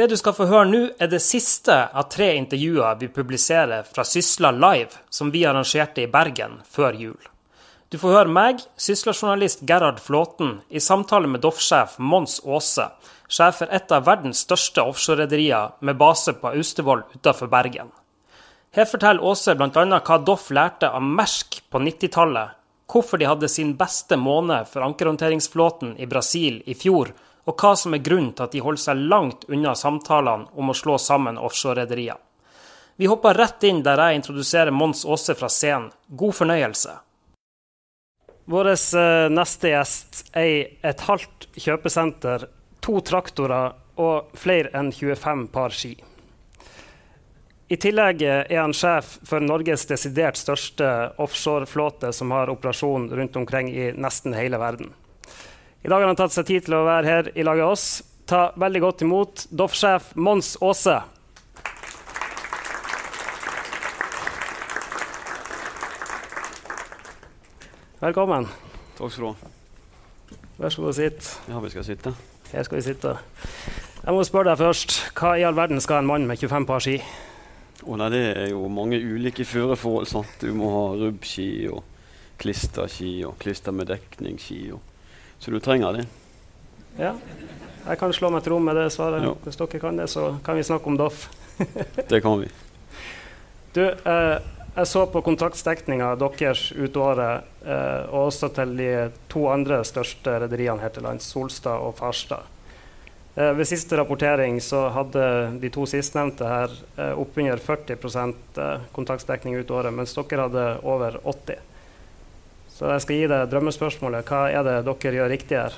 Det du skal få høre nå, er det siste av tre intervjuer vi publiserer fra Sysla Live, som vi arrangerte i Bergen før jul. Du får høre meg, Sysla-journalist Gerhard Flåten, i samtale med Doff-sjef Mons Aase, sjef for et av verdens største offshorerederier med base på Austevoll utenfor Bergen. Her forteller Aase bl.a. hva Doff lærte av Mersk på 90-tallet, hvorfor de hadde sin beste måned for ankerhåndteringsflåten i Brasil i fjor, og hva som er grunnen til at de holder seg langt unna samtalene om å slå sammen offshorerederier. Vi hopper rett inn der jeg introduserer Mons Aase fra scenen. God fornøyelse. Vår eh, neste gjest eier et halvt kjøpesenter, to traktorer og flere enn 25 par ski. I tillegg er han sjef for Norges desidert største offshoreflåte, som har operasjon rundt omkring i nesten hele verden. I dag har han tatt seg tid til å være her i lag med oss. Ta veldig godt imot Doff-sjef Mons Aase. Velkommen. Takk skal du ha. Vær så god, sitt. Ja, vi skal sitte. Her skal vi sitte. Jeg må spørre deg først. Hva i all verden skal en mann med 25 par ski? Oh, nei, Det er jo mange ulike føreforhold. sant? Du må ha rubbski og klisterski og klister med dekningsski. og så du trenger det. Ja. Jeg kan slå meg til ro med det svaret. Ja. Hvis dere kan det, så kan vi snakke om Doff. det kan vi. Du, eh, jeg så på kontraktsdekninga deres ut året, eh, og også til de to andre største rederiene her til lands, Solstad og Farstad. Eh, ved siste rapportering så hadde de to sistnevnte her eh, oppunder 40 eh, kontraktsdekning ut året, mens dere hadde over 80 så jeg skal gi deg drømmespørsmålet. Hva er det dere gjør riktig her?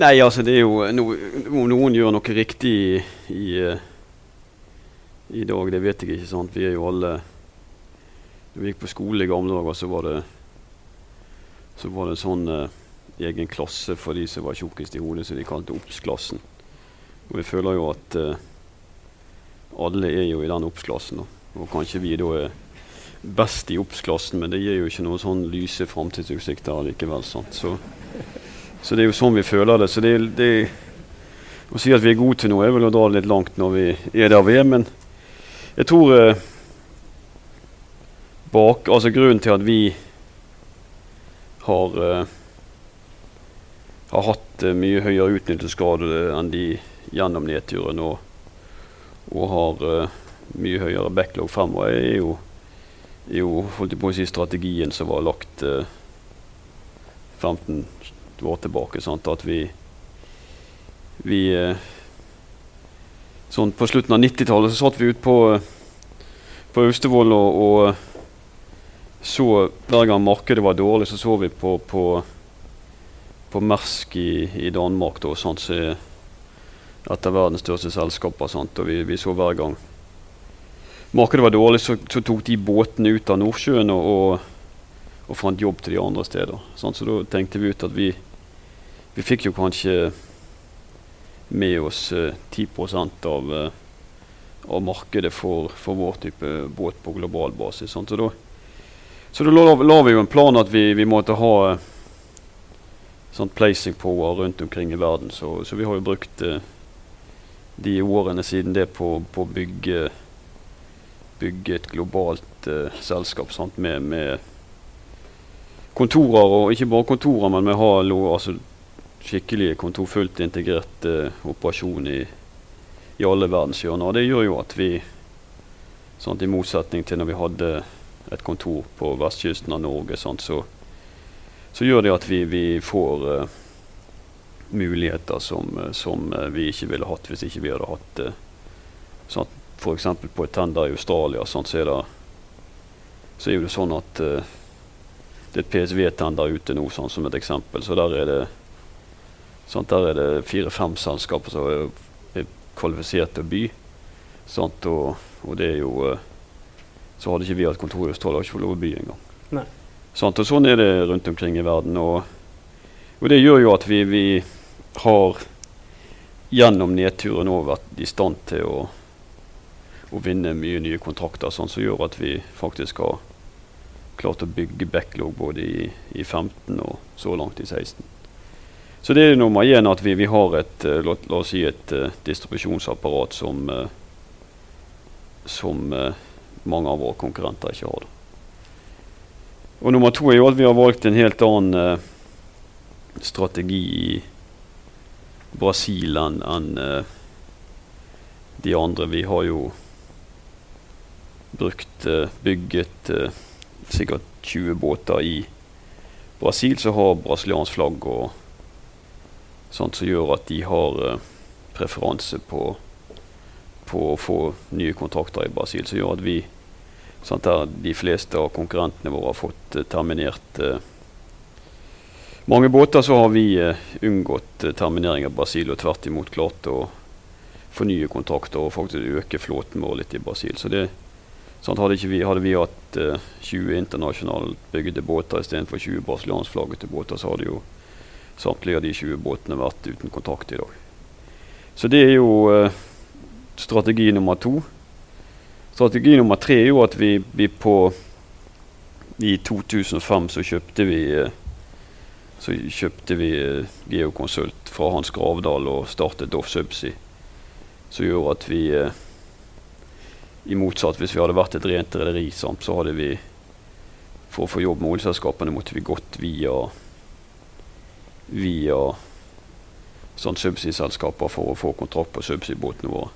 Nei, altså det er jo no, noen gjør noe riktig i, i, eh, i, dag, det vet jeg ikke. sant? Vi er jo alle Når vi gikk på skole i gamle dager, så var det så var det en sånn uh, egen klasse for de som var tjukkest i hodet, som de kalte obs-klassen. Og vi føler jo at uh, alle er jo i den obs-klassen. Og kanskje vi da er best i obs-klassen, men det gir jo ikke noen sånn lyse framtidsutsikter likevel. Sant? Så, så, det er jo sånn vi føler det. Så det, det, Å si at vi er gode til noe, er vel å dra det litt langt når vi er der vi er. Men jeg tror eh, bak, altså grunnen til at vi har, eh, har hatt eh, mye høyere utnyttelsesgrad enn de gjennom nedturen, og, og har eh, mye høyere backlog fremover, er jo jo, holdt jeg på å si, strategien som var lagt eh, 15 år tilbake. Sant? At vi, vi eh, sånn På slutten av 90-tallet så satt vi ute på, på Austevoll og, og så Hver gang markedet var dårlig, så så vi på, på, på Mersk i, i Danmark, da, sant, så et av verdens største selskaper. Sant, og vi, vi så hver gang markedet var dårlig, så, så, tok de båtene ut av Nordsjøen og, og, og fant jobb til de andre steder. Sånn, så da tenkte vi ut at vi, vi fikk jo kanskje med oss eh, 10% av, eh, av markedet for, for, vår type båt på global basis. Sånn. Så da, så da la, la, vi jo en plan at vi, vi måtte ha eh, sånn placing power rundt omkring i verden. Så, så vi har jo brukt eh, de årene siden det på å bygge bygge et globalt uh, selskap sant, med, med, kontorer, og ikke bare kontorer, men med ha altså, skikkelig kontor, fullt integrert uh, operasjon i, i alle verdenshjørner. Det gjør jo at vi, sant, i motsetning til når vi hadde et kontor på vestkysten av Norge, sant, så, så, gjør det at vi, vi får uh, muligheter som, som, vi ikke ville hatt hvis ikke vi hadde hatt sånn f.eks. på et tender i Australia, sånn, så, er det, så er det sånn at uh, det er et PSV-tender ute nå, sånn, som et eksempel. Så der er det, sånn, det fire-fem selskaper som er, er, kvalifisert til å by. Sånn, og, og, det er jo uh, Så hadde ikke vi hatt kontor i Australia, hadde ikke fått lov å by engang. Sånn, og sånn er det rundt omkring i verden. Og, og det gjør jo at vi, vi har gjennom nedturen òg vært i stand til å å vinne mye nye kontrakter, sånn som gjør at vi faktisk har klart å bygge backlog både i, i 15 og så langt i 16. Så det er nummer én at vi, vi har et, uh, la, la, oss si et uh, distribusjonsapparat som, som mange av våre konkurrenter ikke har. Og nummer to er jo at vi har valgt en helt annen strategi i Brasil enn en, de andre. Vi har jo brukt, bygget sikkert 20 båter i Brasil som har brasiliansk flagg, og sånt som gjør at de har uh, preferanse på, på, å få nye kontrakter i Brasil. Som gjør at vi, sånt der, de fleste av konkurrentene våre har fått uh, terminert uh, mange båter. Så har vi unngått terminering av Brasil og tvert imot klart å fornye kontrakter og faktisk øke flåten vår litt i Brasil. Så det, Sånn, hadde, vi, hadde, vi, hatt uh, eh, 20 internasjonalt bygde båter istedenfor 20 brasilianskflaggete båter, så hadde jo samtlige av de 20 båtene vært uten kontakt i dag. Så det er jo uh, strategi nummer to. Strategi nummer tre er jo at vi, vi på I 2005 så kjøpte vi uh, så kjøpte vi Geokonsult fra Hans Gravdal og startet Doff Subsea. Som gjør at vi i motsatt, hvis vi hadde vært et rent rederi, så hadde vi For å få jobb med oljeselskapene måtte vi gått via via sånn subsea-selskaper for å få kontrakt på subsea-båtene våre.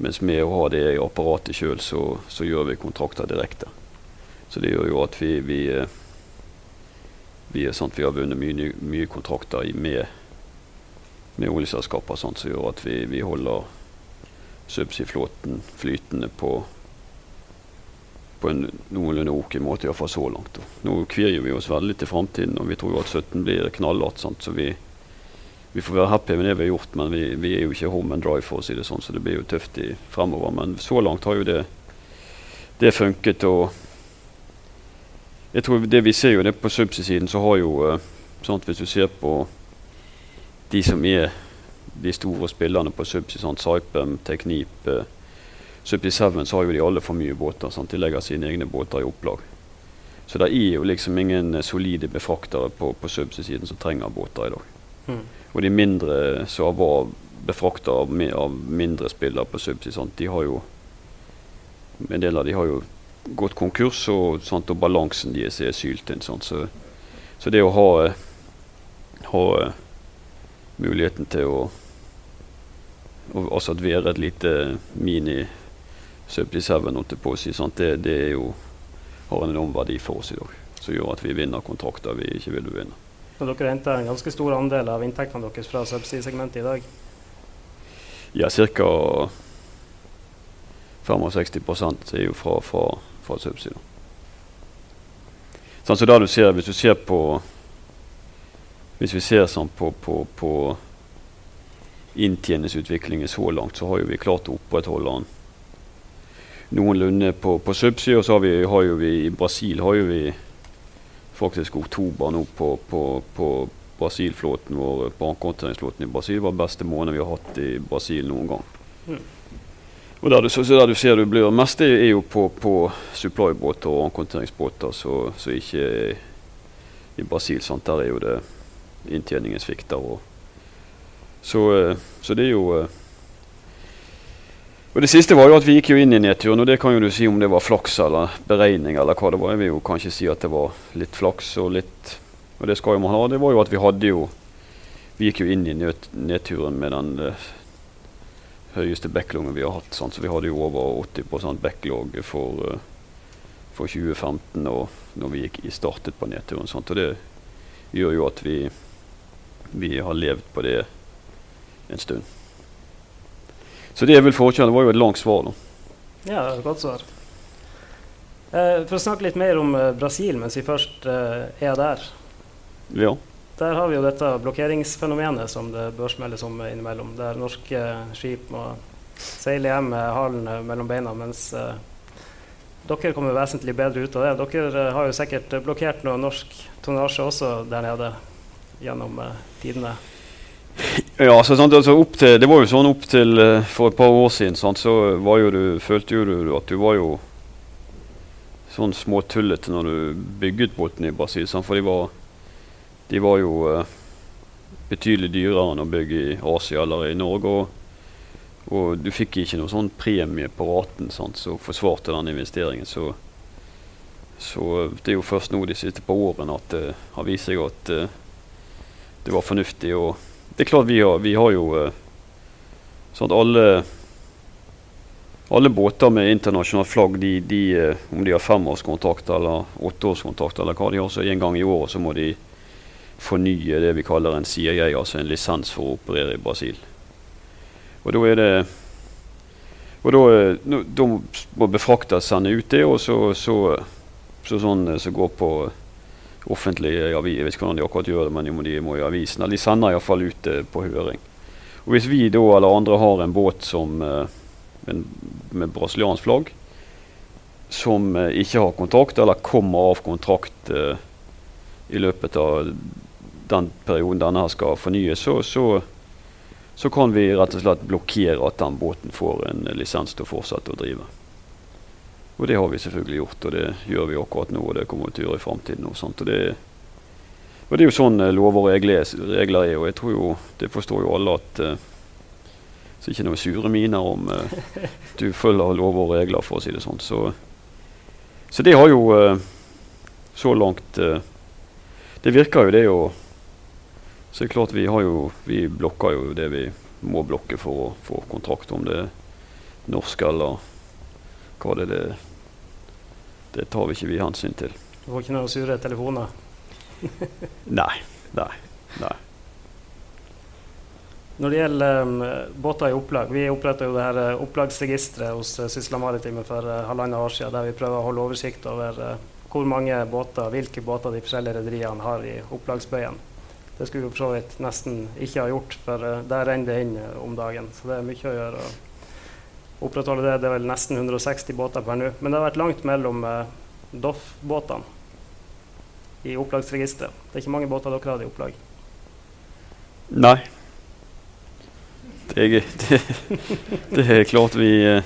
Mens med å ha det i apparatet sjøl, så, så, gjør vi kontrakter direkte. Så det gjør jo at vi, vi, vi, sant, vi har vunnet mye, mye kontrakter med, med oljeselskaper, som gjør at vi, vi holder subsea-flåten flytende på, på en noenlunde ok måte, iallfall så langt. Da. Nå kvier vi oss veldig til framtiden, og vi tror jo at 17 blir knallhardt. Så vi, vi, får være happy med det vi har gjort, men vi, vi, er jo ikke home and drive, for å si det sånn, så det blir jo tøft i fremover. Men så langt har jo det, det funket. og jeg tror det Vi ser jo det på subsea-siden, så har jo sånn Hvis du ser på de som er de store spillerne på Subsea, sånn, Saipem, Teknip eh, Subsea 7, så har jo de alle for mye båter. Sant? De legger sine egne båter i opplag. Så det er jo liksom ingen eh, solide befraktere på, på Subsea-siden som trenger båter i dag. Mm. Og de mindre som var befrakta av, av, mindre spillere på Subsea, sant? de har jo En del av de har jo gått konkurs, og, sant? og balansen deres er sylt inn. Så, så, det å ha, ha muligheten til å og også at vi er et lite mini Subsea 7 på å si, det, det jo, har en enorm verdi for oss i dag. Som gjør at vi vinner kontrakter vi ikke vil vinne. Så dere henter en ganske stor andel av inntektene deres fra subsea-segmentet i dag? Ja, ca. 65 er jo fra, fra, fra subsea. Sånn, så du ser, Hvis du ser på Hvis vi ser sånn på, på, på inntjeningsutviklingen så langt, så har jo vi klart å opprettholde den noenlunde på, på subsea. Og så har vi, har jo vi i Brasil har jo vi faktisk oktober nå på, på, på Brasil-flåten vår, på ankonteringsflåten i Brasil. Var beste måned vi har hatt i Brasil noen gang. Mm. Og der du, så, der du ser du blir mest er, er jo på, på supply-båter og ankonteringsbåter, så, ikke ikke i Brasil. Sant? Der er jo det inntjeningen svikter. og så, eh, så, det er jo eh, Og Det siste var jo at vi gikk jo inn i nedturen, og det kan jo du si om det var flaks eller beregning eller hva det var. Jeg vil jo kanskje si at det var litt flaks og litt Og det skal jo man ha. Det var jo at vi hadde jo Vi gikk jo inn i nedturen med den uh, høyeste backloggen vi har hatt. Sant? Så vi hadde jo over 80 backlog for, uh, for 2015 og når vi gikk startet på nedturen. Sant? Og det gjør jo at vi, vi har levd på det en stund. Så det er vel forskjellen. Det var jo et langt svar. da. Ja, godt svar. Eh, for å snakke litt mer om eh, Brasil mens vi først eh, er der. Ja. Der har vi jo dette blokkeringsfenomenet som det børsmeldes om innimellom. Der norske skip må seile hjem med halen mellom beina, mens eh, dere kommer vesentlig bedre ut av det. Dere eh, har jo sikkert blokkert noe norsk tonnasje også der nede gjennom eh, tidene. Ja, så, sant, altså, til, Det var jo sånn opp til uh, for et par år siden, sant, så jo du, følte jo du at du var jo sånn småtullete når du bygget båten i Brasil. Sant, for de var, de var jo uh, betydelig dyrere enn å bygge i Asia eller i Norge. Og, og du fikk ikke noe sånn premie på raten sant, som forsvarte den investeringen. Så, så, det er jo først nå de siste par årene at det har vist seg at uh, det var fornuftig. Og det er klart vi har, vi har jo uh, sånn at alle alle båter med internasjonalt flagg, de, de, uh, om de har femårskontrakt eller åtteårskontrakt eller hva de har, så en gang i året så må de fornye det vi kaller en CIA, altså en lisens for å operere i Brasil. Og da er det og da, da må befrakter sende ut det, og så, så, så sånn som går på offentlige avis, Jeg vet ikke hvordan de akkurat gjør det, men må, de må i avisen. De sender iallfall ut det på høring. Og Hvis vi da eller andre har en båt som, en, med brasiliansk flagg som ikke har kontrakt, eller kommer av kontrakt eh, i løpet av den perioden denne her skal fornyes, så, så, så, kan vi rett og slett blokkere at den båten får en lisens til å fortsette å drive. Og det har vi selvfølgelig gjort, og det gjør vi akkurat nå, og det kommer vi til å gjøre i framtiden. Og, og, det, og det er jo sånn eh, lover og regler, er, og jeg tror jo, det forstår jo alle at uh, så ikke noen sure miner om uh, du følger lover og regler, for å si det sånn. Så, så det har jo så langt Det virker jo, det jo så det er klart vi har jo Vi blokker jo det vi må blokke for å få kontrakt, om det er norsk eller hva det er. Det, tar vi ikke vi hensyn til. Du får ikke noen sure telefoner? nei. Nei. Nei. Når det gjelder um, båter i opplag, vi oppretta jo det her uh, opplagsregisteret hos uh, Sysla Maritime for uh, halvannet år siden, der vi prøver å holde oversikt over uh, hvor mange båter, hvilke båter de forskjellige rederiene har i opplagsbøyen. Det skulle vi for så vidt nesten ikke ha gjort, for uh, der renner det inn uh, om dagen. Så det er mye å gjøre. Opprettholde det. Det er vel nesten 160 båter per nå. Men det har vært langt mellom eh, Doff-båtene i opplagsregisteret. Det er ikke mange båter dere hadde i opplag? Nei. Det er, det, det er klart vi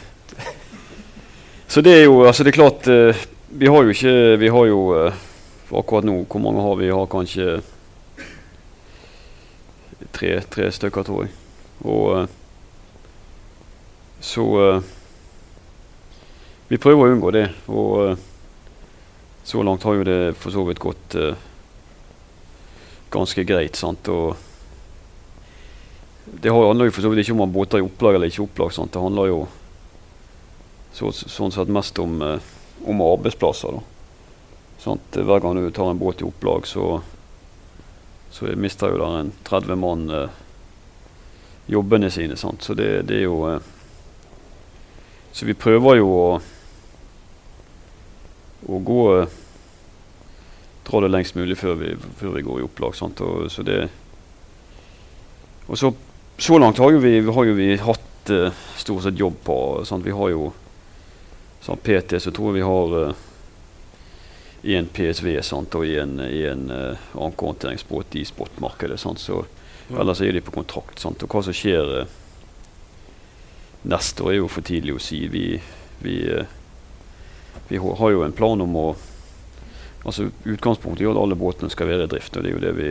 Så det er jo Altså, det er klart Vi har jo ikke Vi har jo akkurat nå Hvor mange har vi? Vi har kanskje tre, tre stykker, tror jeg. Og uh, så uh, Vi prøver å unngå det. Og uh, så langt har jo det for så vidt gått ganske greit. sant, og det handler jo for så vidt ikke om man båter i opplag eller ikke opplag. Sant? Det handler jo så, sånn sett mest om, om arbeidsplasser. Hver gang du tar en båt i opplag, så så mister jo da en 30 mann eh, jobbene sine. Sant? Så det, det er jo eh, Så vi prøver jo å, å gå Dra det lengst mulig før vi, før vi går i opplag. Sant? Og, så det og så, så langt har jo vi, har jo vi hatt uh, stort sett jobb på. Sant? Vi har jo sånn PT, så tror jeg vi har uh, en PSV sant, og én en, i uh, ankerhåndteringsbåt i spotmarkedet. Sant, så. Ellers er de på kontrakt. Sant, og hva som skjer uh, neste år, er jo for tidlig å si. Vi, vi, uh, vi har jo en plan om å altså Utgangspunktet er at alle båtene skal være i drift. og Det er jo det vi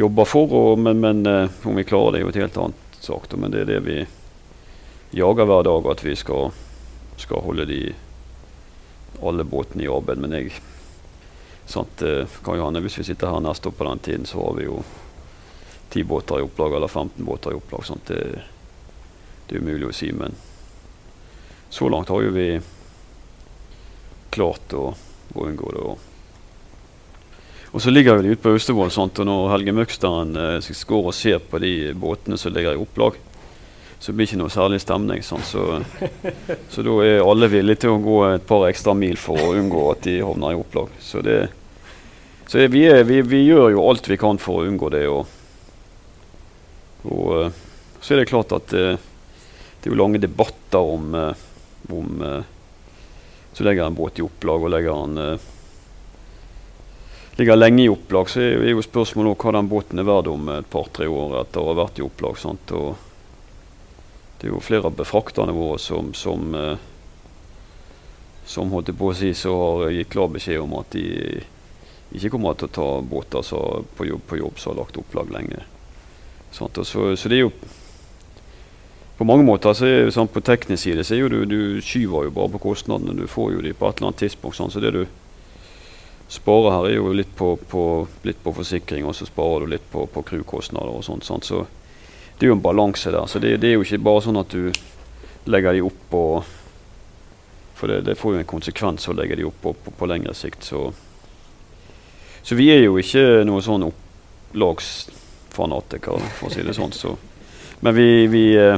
jobber for. Og, men, men uh, om vi klarer det, er jo et helt annet sak. Men det er det vi jager hver dag, at vi skal, skal holde de alle båtene i arbeid. Men jeg sant, eh, kan jo hende hvis vi sitter her neste år på den tiden, så har vi jo ti båter i opplag eller 15 båter i opplag. Sant? Det, det er umulig å si, men så langt har jo vi klart å, å unngå det. Og, og så ligger de ute på Austevoll, og når Helge Møgsteren eh, går og ser på de båtene som ligger i opplag, så blir det ikke noe særlig stemning. Sånn. Så, så, da er alle villige til å gå et par ekstra mil for å unngå at de havner i opplag. Så, det, så vi, er, vi, vi, gjør jo alt vi kan for å unngå det. Og, og eh, så er det klart at eh, det er jo lange debatter om, eh, om Så legger en båt i opplag og legger den ligger lenge i opplag, så er jo spørsmålet hva den båten er verdt om et par-tre år etter å ha vært i opplag. Det er jo flere av befrakterne våre som, som, eh, som holdt på å si, så har gitt klar beskjed om at de ikke kommer til å ta båter på, jobb, på jobb som har lagt opplag lenge. Så, så, det er jo på mange måter så er det sånn På teknisk side så er jo du, du skyver jo bare på kostnadene. Du får jo de på et eller annet tidspunkt. Sånn, så det du sparer her, er jo litt på, på, litt på forsikring, og så sparer du litt på, på crewkostnader og sånt. Sånn, Så det er jo en balanse der. Så det, det, er jo ikke bare sånn at du legger de opp og For det, det får jo en konsekvens å legge de opp på, på, lengre sikt. Så, så vi er jo ikke noe sånn opplagsfanatikere, for å si det sånn. Så. Men vi, vi, eh,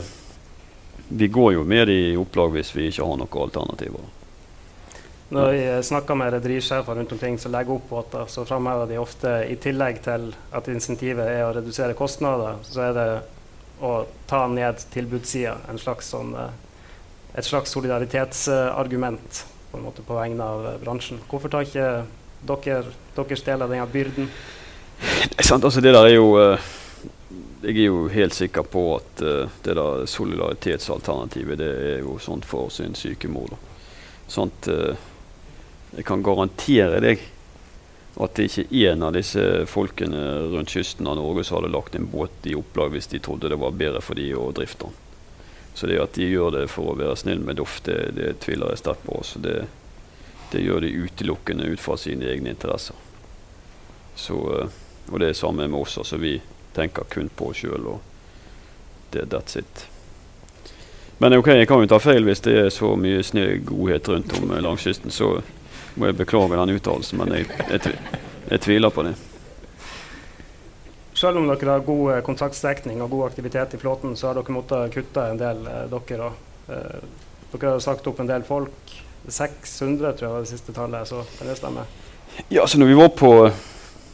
vi går jo med i opplag hvis vi ikke har noen alternativer. Når vi snakker med rederisjefer rundt omkring som legger opp båter, så framhever de ofte i tillegg til at insentivet er å redusere kostnader, så er det å ta ned tilbudssida. Sånn, eh, et slags solidaritetsargument på, en måte, på vegne av bransjen. Hvorfor tar ikke dere deres del av denne byrden? Det, sant, Altså, det der er jo uh, Jeg er jo helt sikker på at uh, det der solidaritetsalternativet det er jo sånt for sin syke mor. Sånt, uh, jeg kan garantere deg at det ikke er en av disse folkene rundt kysten av Norge som hadde lagt en båt i opplag hvis de trodde det var bedre for de å drifte den. Så det at de gjør det for å være snill med Doff, det, det tviler jeg sterkt på. Så det, det, gjør de utelukkende ut fra sine egne interesser. Så, uh, og det er samme med oss. altså Vi tenker kun på oss sjøl, og det, that's it. Men ok, jeg kan jo ta feil hvis det er så mye snill godhet rundt om langs kysten. så må jeg beklage den uttalelsen, men jeg, jeg, jeg, tviler på det. Selv om dere har god kontaktstrekning kontraktsdekning og god aktivitet i flåten, så har dere måttet kutte en del, eh, dere òg. Eh, dere har sagt opp en del folk. 600 tror jeg var det siste tallet, så kan det stemme? Ja, så når vi var på,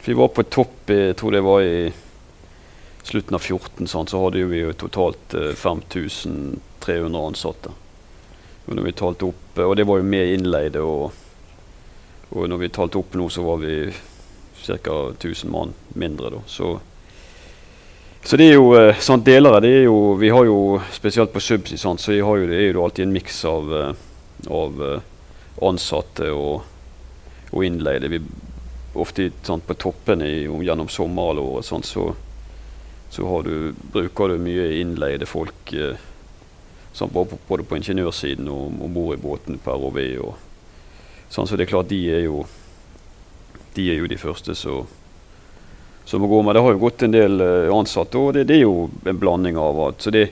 vi var på topp, jeg tror det var i slutten av 14, sånn, så hadde vi jo totalt 5300 ansatte. Og, når vi talte opp, og det var jo med innleide og og når vi talte opp nå, så var vi ca. 1000 mann mindre. Da. Så, så det er jo eh, sånn delere det er jo, Vi har jo spesielt på Subsea så jo, det er jo alltid en miks av, eh, av, eh, ansatte og, og innleide. Vi, ofte sånn, på toppene gjennom sommerhalvåret sånn, så, så du, bruker du mye innleide folk. eh, både, på, ingeniørsiden og om bord i båten på ROV. Sånn, så det er klart, de er jo de, er jo de første som må gå. med det har jo gått en del uh, ansatte, og det, det, er jo en blanding av alt. så det,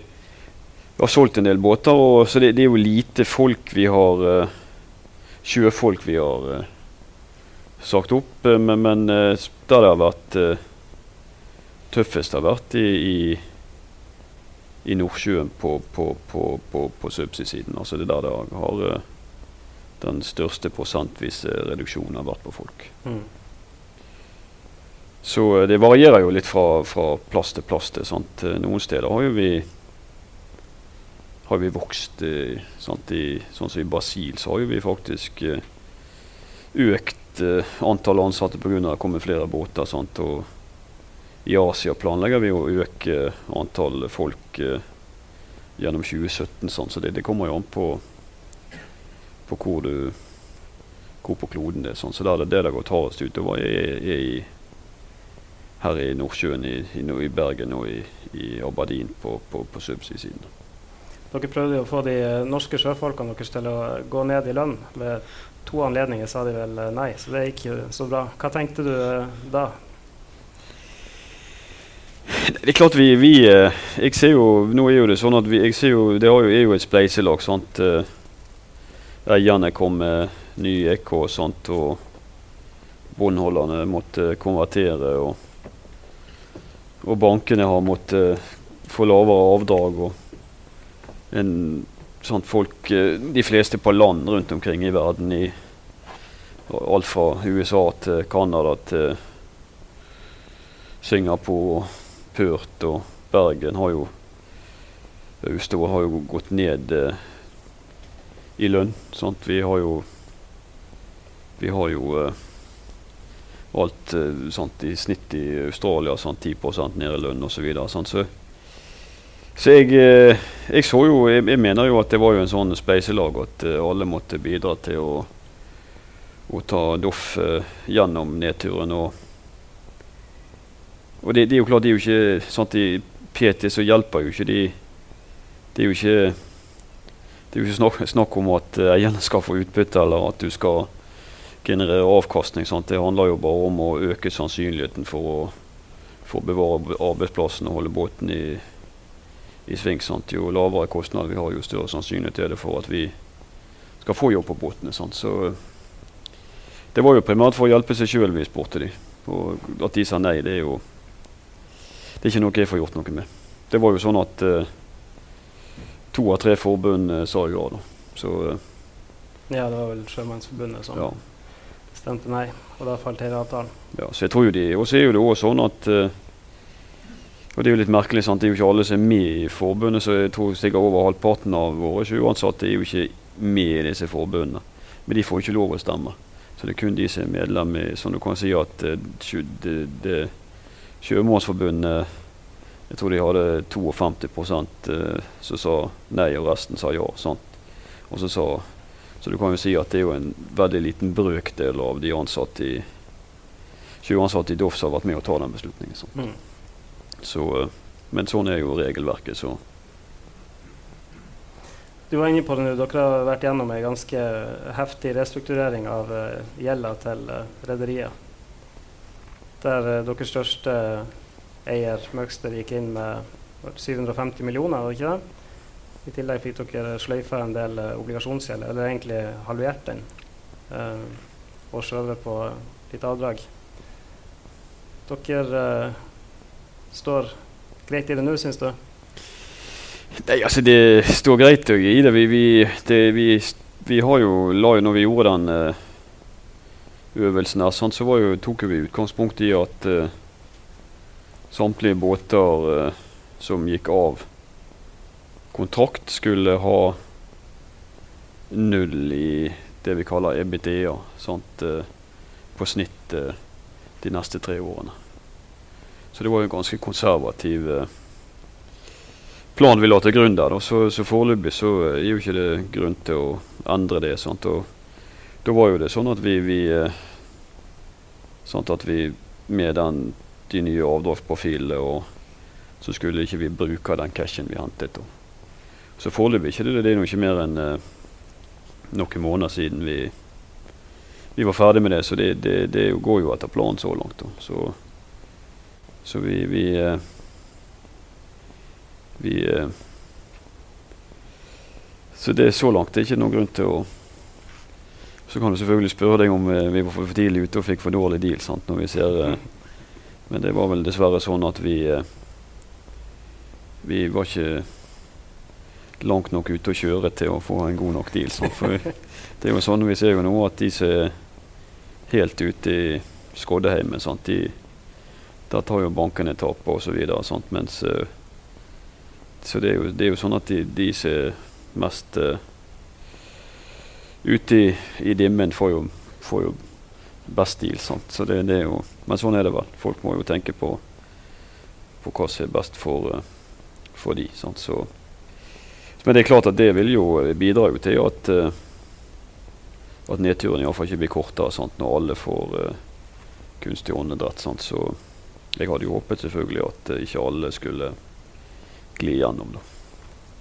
Vi har solgt en del båter, og, så det, det er jo lite folk vi har uh, Sjøfolk vi har uh, sagt opp. men, men der det har vært tøffest, har vært i, i, i Nordsjøen på, på, på, på, på subsea-siden. Altså det er der det har den største prosentvise reduksjonen har vært på folk. Mm. Så eh, det varierer jo litt fra, fra plass til plass. Til, sant? Eh, noen steder har jo vi, har vi vokst. Eh, sant? I, sånn som i Brasil så har jo vi faktisk økt eh, antall ansatte pga. at det kommer flere båter. Sant? Og i Asia planlegger vi å øke antall folk eh, gjennom 2017. sånn, Så det, det kommer jo an på på hvor du hvor på kloden det er. Sånn. Så der, er det det det går hardest utover, er, er i, her i Nordsjøen, i, i, i Bergen og i, i Aberdeen på, på, på subsea-siden. Dere prøvde å få de norske sjøfolkene deres til å gå ned i lønn. Ved to anledninger sa de vel nei, så det gikk jo så bra. Hva tenkte du eh, da? Det er klart vi, vi eh, Jeg ser jo Nå er jo det sånn at vi, jeg ser jo, det er jo et spleiselag. uh, eierne kom med ny EK og sånt, og båndholderne måtte konvertere. Og, og bankene har måttet få lavere avdrag. og en, sånt folk, eh, De fleste på land rundt omkring i verden, i alt fra USA til Canada til Singapore og Perth og Bergen, har jo Austevoll har jo gått ned eh, i lønn. Sant? Vi har jo Vi har jo eh, alt eh, sant, i snitt i Australia sant, 10 ned i lønn osv. Så, videre, så, så jeg, uh, jeg, så jo jeg, jeg, mener jo at det var jo en sånn spleiselag at alle måtte bidra til å å ta Doff eh, gjennom nedturen. Og, og det, det, er jo klart, det er jo ikke sånn i PT så hjelper jo ikke de Det er jo ikke, er jo ikke snakk, snakk om at eh, eierne skal få utbytte, eller at du skal generere avkastning. Sant? Det handler jo bare om å øke sannsynligheten for å, for å bevare arbeidsplassen og holde båten i, i sving. Sant? Jo lavere kostnader vi har, jo større sannsynlighet er det for at vi skal få jobb på båtene. Sant? Så det var jo primært for å hjelpe seg sjøl vi spurte de. Og at de sa nei, det er jo det er ikke noe jeg får gjort noe med. Det var jo sånn at uh, to av tre forbund uh, sa ja. da. Så, uh, ja, det var vel Sjømannsforbundet som ja. stemte nei, og da falt hele avtalen. Ja, så jeg tror jo de, Og så er jo det også sånn at og det er jo litt merkelig, sant? det er jo ikke alle som er med i forbundet. så jeg tror sikkert Over halvparten av våre sjøansatte er jo ikke med i disse forbundene. Men de får ikke lov å stemme. Så det er kun de som er medlem i Som du kan si at det, det, det Sjømannsforbundet Jeg tror de hadde 52 eh, som sa nei, og resten sa ja. Sant? Og så, sa, så du kan jo si at det er jo en veldig liten brøkdel av de ansatte i sjøansatte i DOF som har vært med å ta den beslutningen. Mm. Så, eh, men sånn er jo regelverket, så. Du var inne på det nå. Dere har vært gjennom en ganske heftig restrukturering av gjelda til rederiet. Der uh, deres største eier, Møgster, gikk inn med 750 millioner, var ikke det? I tillegg fikk dere sløyfa en del uh, obligasjonsgjeld, eller egentlig halvert den, og skjøvet på litt avdrag. Dere står greit i det nå, syns du? Nei, altså Det står greit i det. Vi, vi, det, vi, vi har jo, la jo når vi gjorde den uh, øvelsen her, sånn, så jo, tok vi utgangspunkt i at uh, samtlige båter uh, som gikk av kontrakt, skulle ha null i det vi kaller EBTA sant, på snitt de neste tre årene. Så det var jo en ganske konservativ plan vi la til grunn der. Da. Så, så foreløpig så er jo ikke det grunn til å endre det. Sant? Og da var jo det sånn at vi, vi eh, sånn at vi med den, de nye avdragsprofilene så skulle ikke vi bruke den cashen vi hentet. Så foreløpig ikke det. Det er ikke mer enn eh, noen måneder siden vi, vi var ferdig med det. Så det, det, det går jo etter planen så langt. Da. Så så vi Vi, eh, vi Så det er så langt. Det er ikke noen grunn til å Så kan du selvfølgelig spørre deg om eh, vi var for tidlig ute og fikk for dårlig deal. Sant, når vi ser Men det var vel dessverre sånn at vi Vi var ikke langt nok ute å kjøre til å få en god nok deal. Sant? For det er jo sånn vi ser jo nå at de som er helt ute i Skoddeheimen, de der tar jo bankene tap osv. Mens Så det er, jo, det er, jo, sånn at de, de som er mest ute i, i, dimmen, får jo, får jo best stil. Sant? Så det, det, jo, men sånn er det vel. Folk må jo tenke på, på hva som er best for, uh, for de. Sant? Så, men det er klart at det vil jo bidra jo til at, at nedturen iallfall ikke blir kortere sant? når alle får kunstig åndedrett. Sant? Så jeg hadde jo håpet selvfølgelig at uh, ikke alle skulle gli gjennom. da.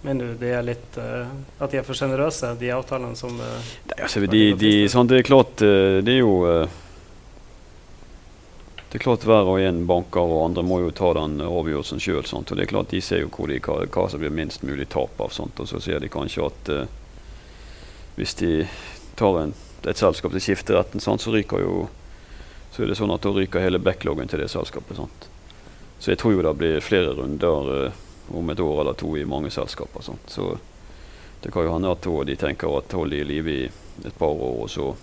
Mener du det er litt uh, at de er for sjenerøse, de avtalene som uh, Nei, altså, de, de, sånn, Det er klart Det er jo Det er klart hver og en banker og andre må jo ta den avgjørelsen sjøl. Og det er klart de ser jo de, hva, hva, som blir minst mulig tap av. Sånt, Og så ser de kanskje at hvis de tar en, et selskap til skifteretten, sant, så ryker jo så er det sånn at da ryker hele backloggen til det selskapet. Sant? Så jeg tror jo det blir flere runder uh, om et år eller to i mange selskaper. Sant? Så det kan jo hende at de tenker at hold de i live i et par år, og så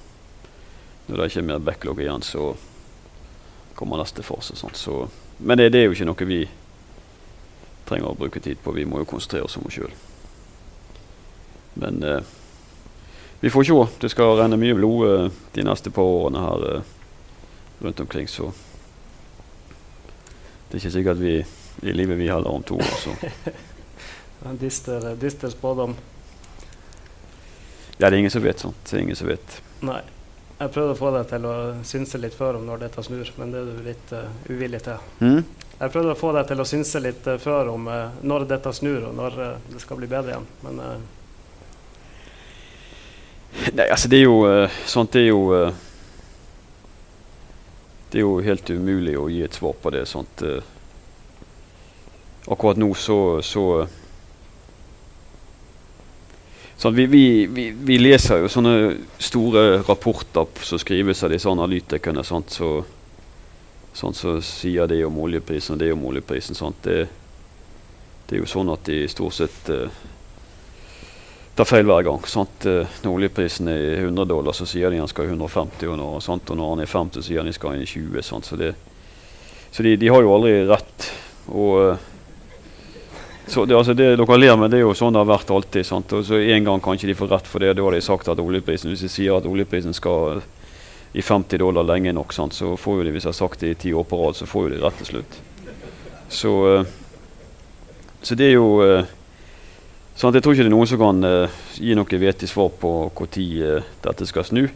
når det ikke er mer backlog igjen, så kommer neste fase. Så, men det, det, er jo ikke noe vi trenger å bruke tid på. Vi må jo konsentrere oss om oss sjøl. Men eh, vi får se. Det skal renne mye blod eh, de neste par årene her. eh, rundt omkring, så det er ikke sikkert vi i livet vi heller om to år. Så. en dyster, dyster spådom. Ja, det er ingen som vet sånt. Det er ingen som vet. Nei. Jeg prøvde å få deg til å synse litt før om når dette snur, men det er du litt uh, uvillig til. Mm? Jeg prøvde å få deg til å synse litt uh, før om uh, når dette snur, og når det skal bli bedre igjen, men Nei, altså det er jo Sånt er jo Det er jo helt umulig å gi et svar på det. sånt. Akkurat nå så, så Sånn, vi, vi, vi, vi, leser jo sånne store rapporter som skrives av disse analytikerne. Sant, så, sånn så sier de om oljeprisen og det om oljeprisen. Det, det, er jo sånn at de stort sett uh, tar feil hver gang. Sant? Uh, når oljeprisen er 100 dollar, så sier de han skal i 150, og når, sant? og når han er 50, så sier de skal i 20. Sant? Så, det, så de, de, har jo aldri rett. Og... Uh, så det, altså det dere ler med, det er jo sånn det har vært alltid. sant? Og så En gang kan ikke de få rett for det. Da har de sagt at oljeprisen Hvis de sier at oljeprisen skal i 50 dollar lenge nok, sant? så får jo de, hvis jeg har sagt det i ti år på rad, så får jo de rett til slutt. Så, uh, så det er jo uh, sånn Jeg tror ikke det er noen som kan uh, gi noe vettig svar på når dette skal snu.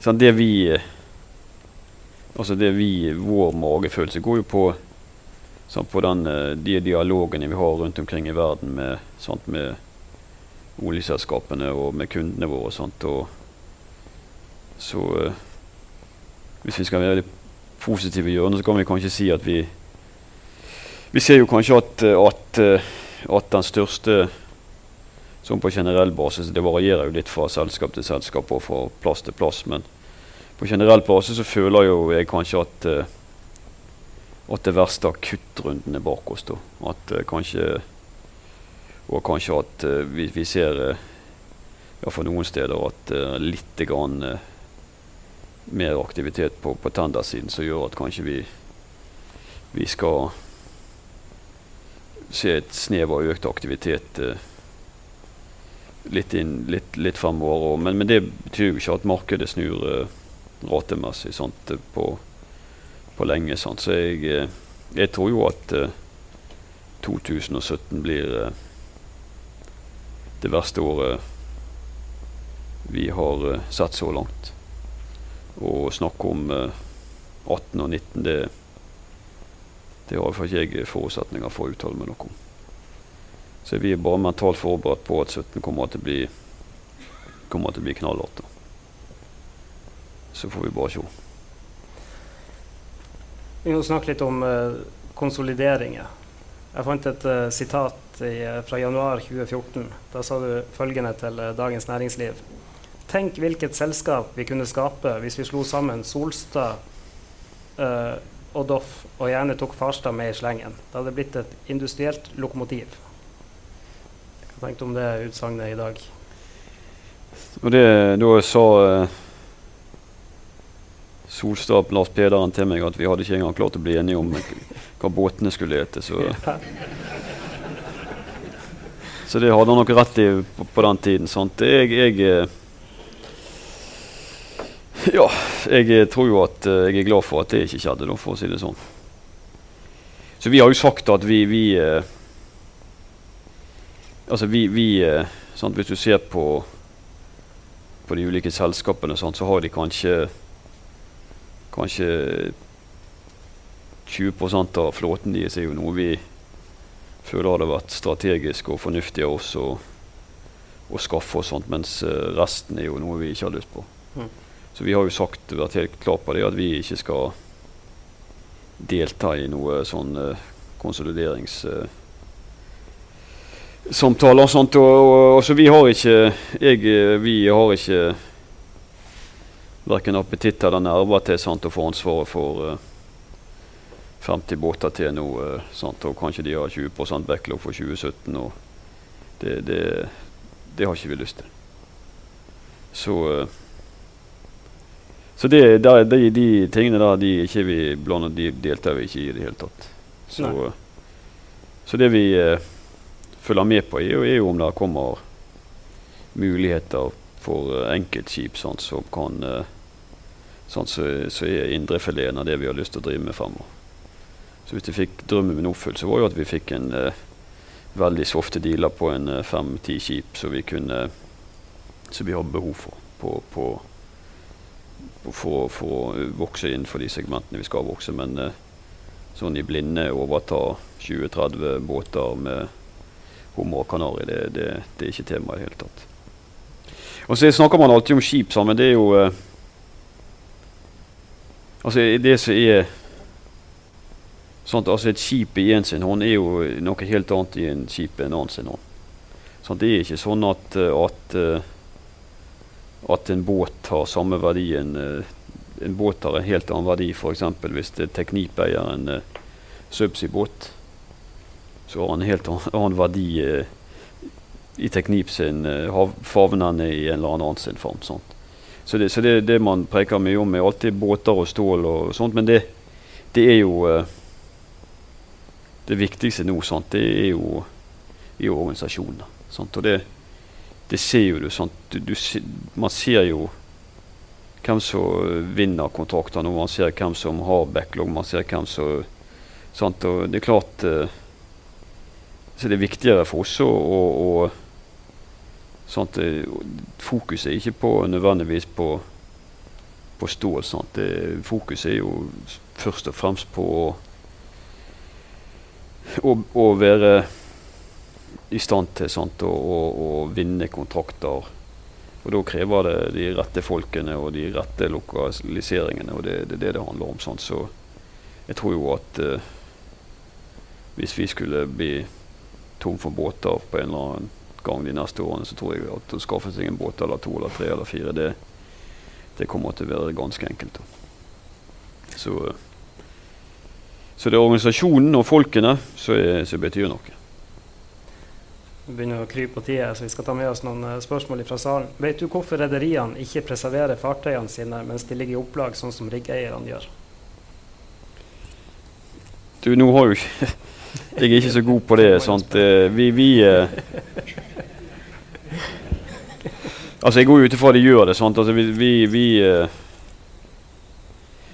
Sant? det vi Altså det vi, vår magefølelse går jo på sånn, den, eh, de dialogene vi har rundt omkring i verden med, sånt, med oljeselskapene og med kundene våre. Sånt, og så uh, Hvis vi skal være litt positive i hjørnet, så kan vi kanskje si at vi Vi ser jo kanskje at, at, at den største Sånn på generell basis Det varierer jo litt fra selskap til selskap og fra plass til plass. Men på generell basis så føler jo jeg kanskje at at det verste av kuttrundene bak oss. da. At uh, kanskje Og kanskje at uh, vi, vi, ser uh, ja, for noen steder at uh, litt grann, mer aktivitet på, på tendersiden som gjør at kanskje vi, vi skal se et snev av økt aktivitet litt, inn, litt, litt fremover. Men, men, det betyr jo ikke at markedet snur ratemessig sant, på på lenge. Sånn. Så jeg, eh, jeg, tror jo at uh, eh, 2017 blir uh, det verste året vi har sett så langt. Å snakke om 18 og 19, det, det har iallfall ikke jeg forutsetninger for å uttale meg noe om. Så vi er bare mentalt forberedt på at 17 kommer til å bli, kommer til bli knallhardt. Så får vi bare se. Vi må snakke litt om uh, konsolideringer. Jeg fant et uh, sitat i, uh, fra januar 2014. Da sa du følgende til Dagens Næringsliv. Tenk hvilket selskap vi kunne skape hvis vi slo sammen Solstad og Doff, og gjerne tok Farstad med i slengen. Det hadde blitt et industrielt lokomotiv. Hva tenkte du om det utsagnet i dag? Og det da sa Solstad Lars Pederen til meg at vi hadde ikke engang klart å bli enige om hva båtene skulle hete. Så, så det hadde han nok rett i på, på den tiden. Sant? Jeg, jeg, eh, ja, jeg tror jo at eh, jeg er glad for at det ikke skjedde, da, for å si det sånn. Så vi har jo sagt at vi, vi eh, Altså vi, vi sant, Hvis du ser på, på de ulike selskapene, sant, så har de kanskje kanskje 20% av flåten deres er jo noe vi føler hadde vært strategisk og fornuftig av oss å, å skaffe oss sånt, mens eh, resten er jo noe vi ikke har lyst på. Mm. Så vi har jo sagt, vært helt klar på det, at vi ikke skal delta i noe sånn uh, konsolideringssamtaler uh, og sånt. Og, og, og, så vi har ikke jeg, vi har ikke verken appetitt eller nerver til sant, å få ansvaret for uh, eh, 50 båter til nå. Uh, sant, og kanskje de har 20 backlog for 2017. og det, det, det, har ikke vi lyst til. Så, uh, så det, der, de, de, tingene der de ikke vi blander, de deltar vi ikke i i det hele tatt. Så, så det vi følger med på, er jo, er jo om det kommer muligheter for enkeltskip sånn, som kan uh, sånn, så, så er indrefileten av det vi har lyst til å drive med fremover. Så hvis vi fikk drømmen min oppfylt, så var jo at vi fikk en uh, veldig softe dealer på en fem-ti skip som vi kunne som vi har behov for på, på for, for, å vokse innenfor de segmentene vi skal vokse. Men sånn i blinde overta 20-30 båter med hummer og kanari, det, det, det, er ikke tema i det hele tatt. Og så snakker man alltid om skip, men det er jo uh, Altså, det som er sånn, altså Et skip i en sin hånd er jo noe helt annet i en skip enn en annen sin hånd. Sånn, det er ikke sånn at, at uh, at en båt har samme verdi. En, eh, en båt har en helt annen verdi f.eks. hvis det er eier en uh, subsea-båt. Så har han en helt annen verdi uh, i Teknip sin uh, favnende i en eller annen sin form. Sånt. Så, det, så det, det man preker mye om, er alltid båter og stål og sånt. Men det, det er jo uh, Det viktigste nå, sant? det er jo i organisasjonen. Sant? Og det, det ser jo du sånn du, du, Man ser jo hvem som vinner kontrakter nå. Man ser hvem som har backlog. Man ser hvem som sant? Og det er klart uh, Så det er viktigere for oss å, å at Fokuset er ikke på, nødvendigvis på, på stål. Sånn fokuset er jo først og fremst på å, å, å være i stand til sånn, å, å, vinne kontrakter. Og Da krever det de rette folkene og de rette lokaliseringene. og Det er det, det, det handler om. Sånn. Så jeg tror jo at uh, hvis vi skulle bli tom for båter på en eller annen gang de neste årene, så tror jeg at å skaffe seg en båt eller to eller tre eller fire, det, det kommer til å være ganske enkelt. Så, så det er organisasjonen og folkene som betyr noe begynner å krype på tida, så vi skal ta med oss noen eh, spørsmål fra salen. Vet du hvorfor rederiene ikke preserverer fartøyene sine mens de ligger i opplag, sånn som riggeierne gjør? Du, nå har jo ikke Jeg er ikke så god på det. Sant? Eh, vi, vi eh, Altså, jeg går jo ut ifra de gjør det. Sant? Altså, vi, vi, vi,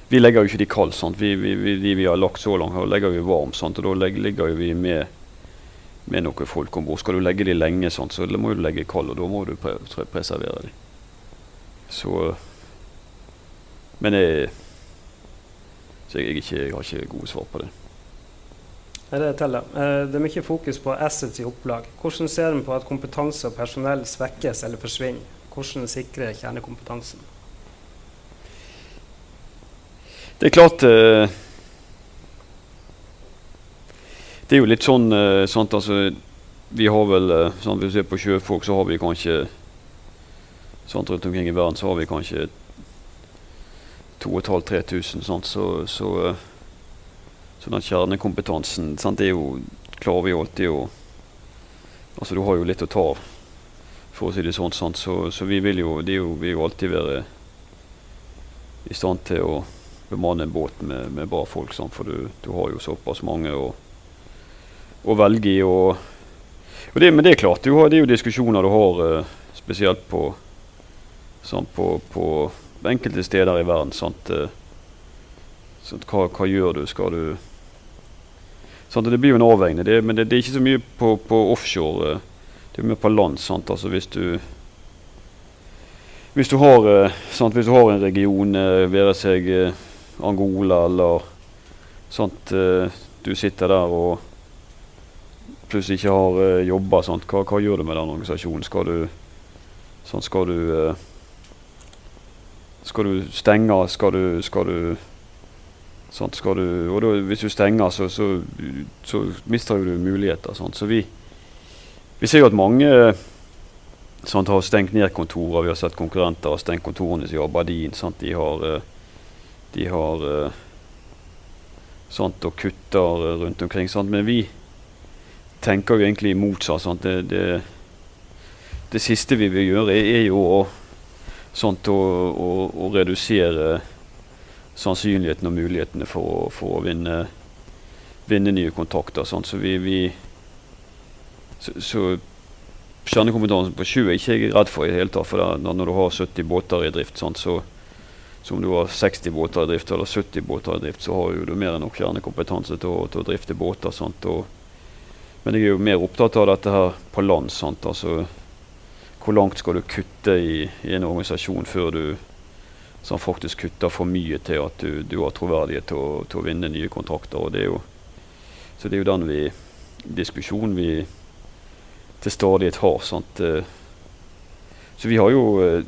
vi legger jo ikke de kalde. Vi, vi, de vi har lagt så langt, legger vi varmt. Og da ligger jo vi med med noen folk om bord. Skal du legge de lenge, sånn, så må du legge kald, og da må du pre preservere de. Så Men jeg, så jeg, ikke, jeg, har ikke gode svar på det. Det er, til, eh, det er mye fokus på assets i opplag. Hvordan ser en på at kompetanse og personell svekkes eller forsvinner? Hvordan sikrer kjernekompetansen? Det er klart eh, det er jo litt sånn uh, sant, altså, Vi har vel sant, Hvis vi ser på sjøfolk, så har vi kanskje sant, Rundt omkring i verden så har vi kanskje 2500-3000. Så, så, så den kjernekompetansen sant, det er jo, klarer vi alltid å Altså Du har jo litt å ta av, for å si det sånn. Sant? Så, så vi vil jo, jo, vil jo alltid være i stand til å bemanne en båt med, med bra folk. Sant? For du, du har jo såpass mange. å, å velge i. Og, og det, men det er klart, du har, det er jo diskusjoner du har uh, spesielt på, sånn, på, på, enkelte steder i verden. Sant? Uh, sånn, hva, hva, gjør du? Skal du sant? Det blir jo en avveining, men det, det, er ikke så mye på, på offshore. Det er mye på land. Sant? Altså hvis du hvis du, har, sant, hvis du har en region, være seg Angola eller sant, Du sitter der og plutselig ikke har jobba, hva, hva, gjør du med den organisasjonen? Skal du, sant? skal du, skal du stenge? Skal du, skal du, sant, skal du Og da, hvis du stenger, så, så, så mister du muligheter. Sant? Så vi, vi ser jo at mange sant, har stengt ned kontorer. Vi har sett konkurrenter har stengt kontorene sine i Aberdeen. Sant, de har, uh, de har sant, og kutter rundt omkring. Sant? Men vi tenker jo egentlig motsatt. Det, det, det, siste vi vil gjøre, er, er jo å, sant, å, å, å, redusere sannsynligheten og mulighetene for for å vinne, vinne, nye kontakter. Sant, Så vi, vi så, så Kjernekompetansen på sjø er ikke jeg redd for i det hele tatt. For da, når du har 70 båter i drift, sant, så om du har 60 båter i drift eller 70 båter i drift, så har du mer enn nok kjernekompetanse til, til, å drifte båter. Sant? Og men jeg er jo mer opptatt av dette her på land. Altså, hvor langt skal du kutte i, i, en organisasjon før du som faktisk kutter for mye til at du, du har troverdighet til å, til å, vinne nye kontrakter. og det er jo Så det er jo den vi, diskusjonen vi til stadighet har. Sant? Eh, så vi har jo eh,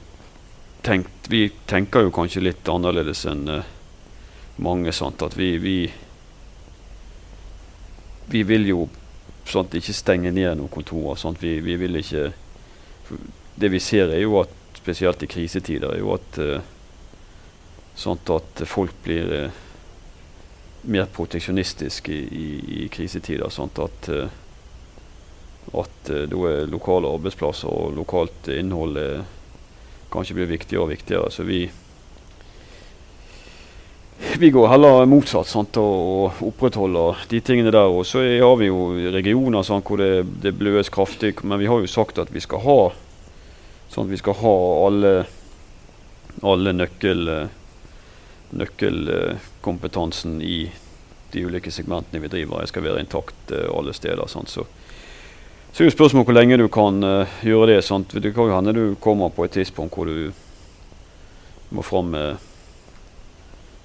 tenkt Vi tenker jo kanskje litt annerledes enn eh, mange. Sant? At vi, vi, vi vil jo sant, ikke stenge ned noen kontorer. Sant? Vi, vi vil ikke Det vi ser, er jo at spesielt i krisetider, er jo at Sånn at folk blir mer proteksjonistiske i, i, i, krisetider. Sånn at, eh, at eh, da er lokale arbeidsplasser og lokalt innhold kanskje blir viktigere og viktigere. Så vi, vi går heller motsatt sant, og, opprettholder de tingene der. Og så har vi jo regioner sant, hvor det, det bløes kraftig, men vi har jo sagt at vi skal ha, sånn vi skal ha alle, alle nøkkel nøkkelkompetansen i de ulike segmentene vi driver. Jeg skal være intakt alle steder. Sant? Så, så er jo spørsmålet hvor lenge du kan uh, gjøre det. Sant? Det kan hende du kommer på et tidspunkt hvor du må fram med,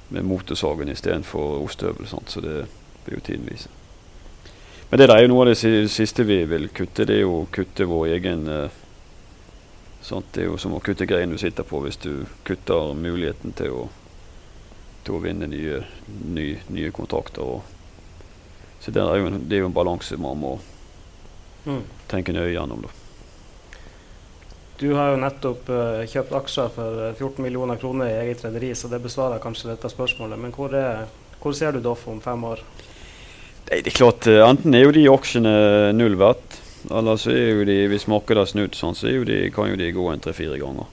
med motorsagen istedenfor ostehøvel. Så det vil jo tiden vise. Men det er jo noe av det siste vi vil kutte. Det er jo å kutte vår egen uh, sant? Det er jo som å kutte greinen du sitter på hvis du kutter muligheten til å til å vinne nye, nye, nye kontrakter. så det er, jo en, det er jo en balanse man må mm. tenke nøye gjennom. da. Du har jo nettopp uh, kjøpt aksjer for 14 eh, millioner kroner i eget rederi, så det besvarer kanskje dette spørsmålet. Men hvor, er, hvor ser du Doff om fem år? Det, det er klart, uh, Enten er jo de aksjene null verdt, eller så er jo de, hvis markedet har snudd sånn, så jo de, kan jo de gå en tre-fire ganger.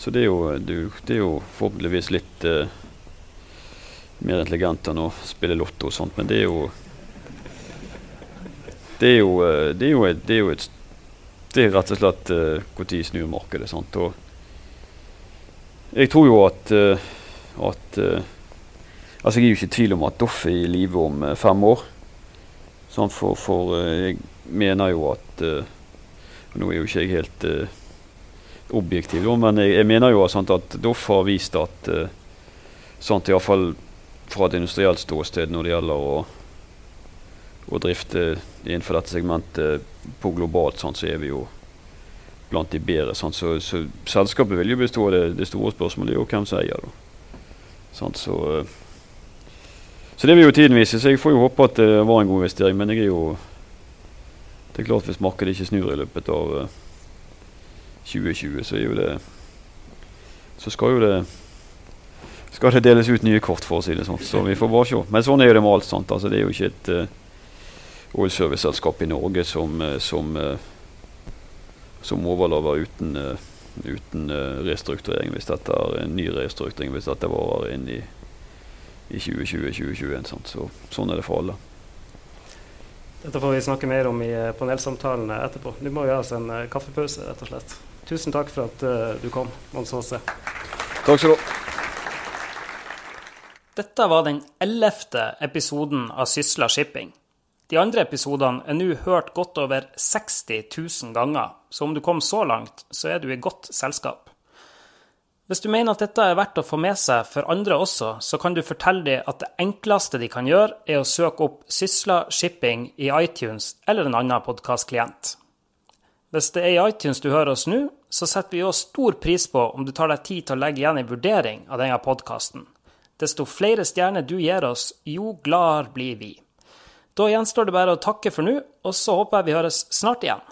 Så det er jo, du, det er jo forhåpentligvis litt uh, mer intelligent enn å spille lotto og sånt, men det er jo Det er jo, eh, det er jo, et, det er jo et Det er rett og slett når uh, snur markedet. Sant? Og jeg tror jo at, uh, at uh, Altså, jeg er jo ikke i tvil om at Doff er i live om uh, fem år. Sant? For, for jeg mener jo at Nå er jo ikke jeg helt objektiv, men jeg, jeg, mener jo sant, at Doff har vist at uh, sant, iallfall fra et industrielt ståsted når det gjelder å, å drifte innenfor dette segmentet på globalt, sånn, så er vi jo blant de bedre. Sånn, så, så, selskapet vil jo bestå det, det, store spørsmålet er jo hvem som eier det. Sånn, så, så, det vil jo tiden vise, så jeg får jo håpe at det var en god investering. Men jeg er jo det er klart hvis markedet ikke snur i løpet av 2020, så er jo det så skal jo det skal det deles ut nye kort, for å si det sånn. Så vi får bare se. Men sånn er jo det med alt. sant? Altså, det er jo ikke et uh, oil service-selskap i Norge som, uh, som, uh, som overlever uten, uten restrukturering, hvis dette er en ny restrukturering, hvis dette varer inn i, i 2020-2021. Så, sånn er det for alle. Dette får vi snakke mer om i panelsamtalene etterpå. Nå må vi ha oss en kaffepause, rett og slett. Tusen takk for at du kom, Mons Aase. Takk skal du ha. Dette var den ellevte episoden av Sysla Shipping. De andre episodene er nå hørt godt over 60 000 ganger, så om du kom så langt, så er du i godt selskap. Hvis du mener at dette er verdt å få med seg for andre også, så kan du fortelle dem at det enkleste de kan gjøre, er å søke opp Sysla Shipping i iTunes eller en annen podkastklient. Hvis det er i iTunes du hører oss nå, så setter vi også stor pris på om du tar deg tid til å legge igjen en vurdering av denne podkasten. Desto flere stjerner du gir oss, jo gladere blir vi. Da gjenstår det bare å takke for nå, og så håper jeg vi høres snart igjen.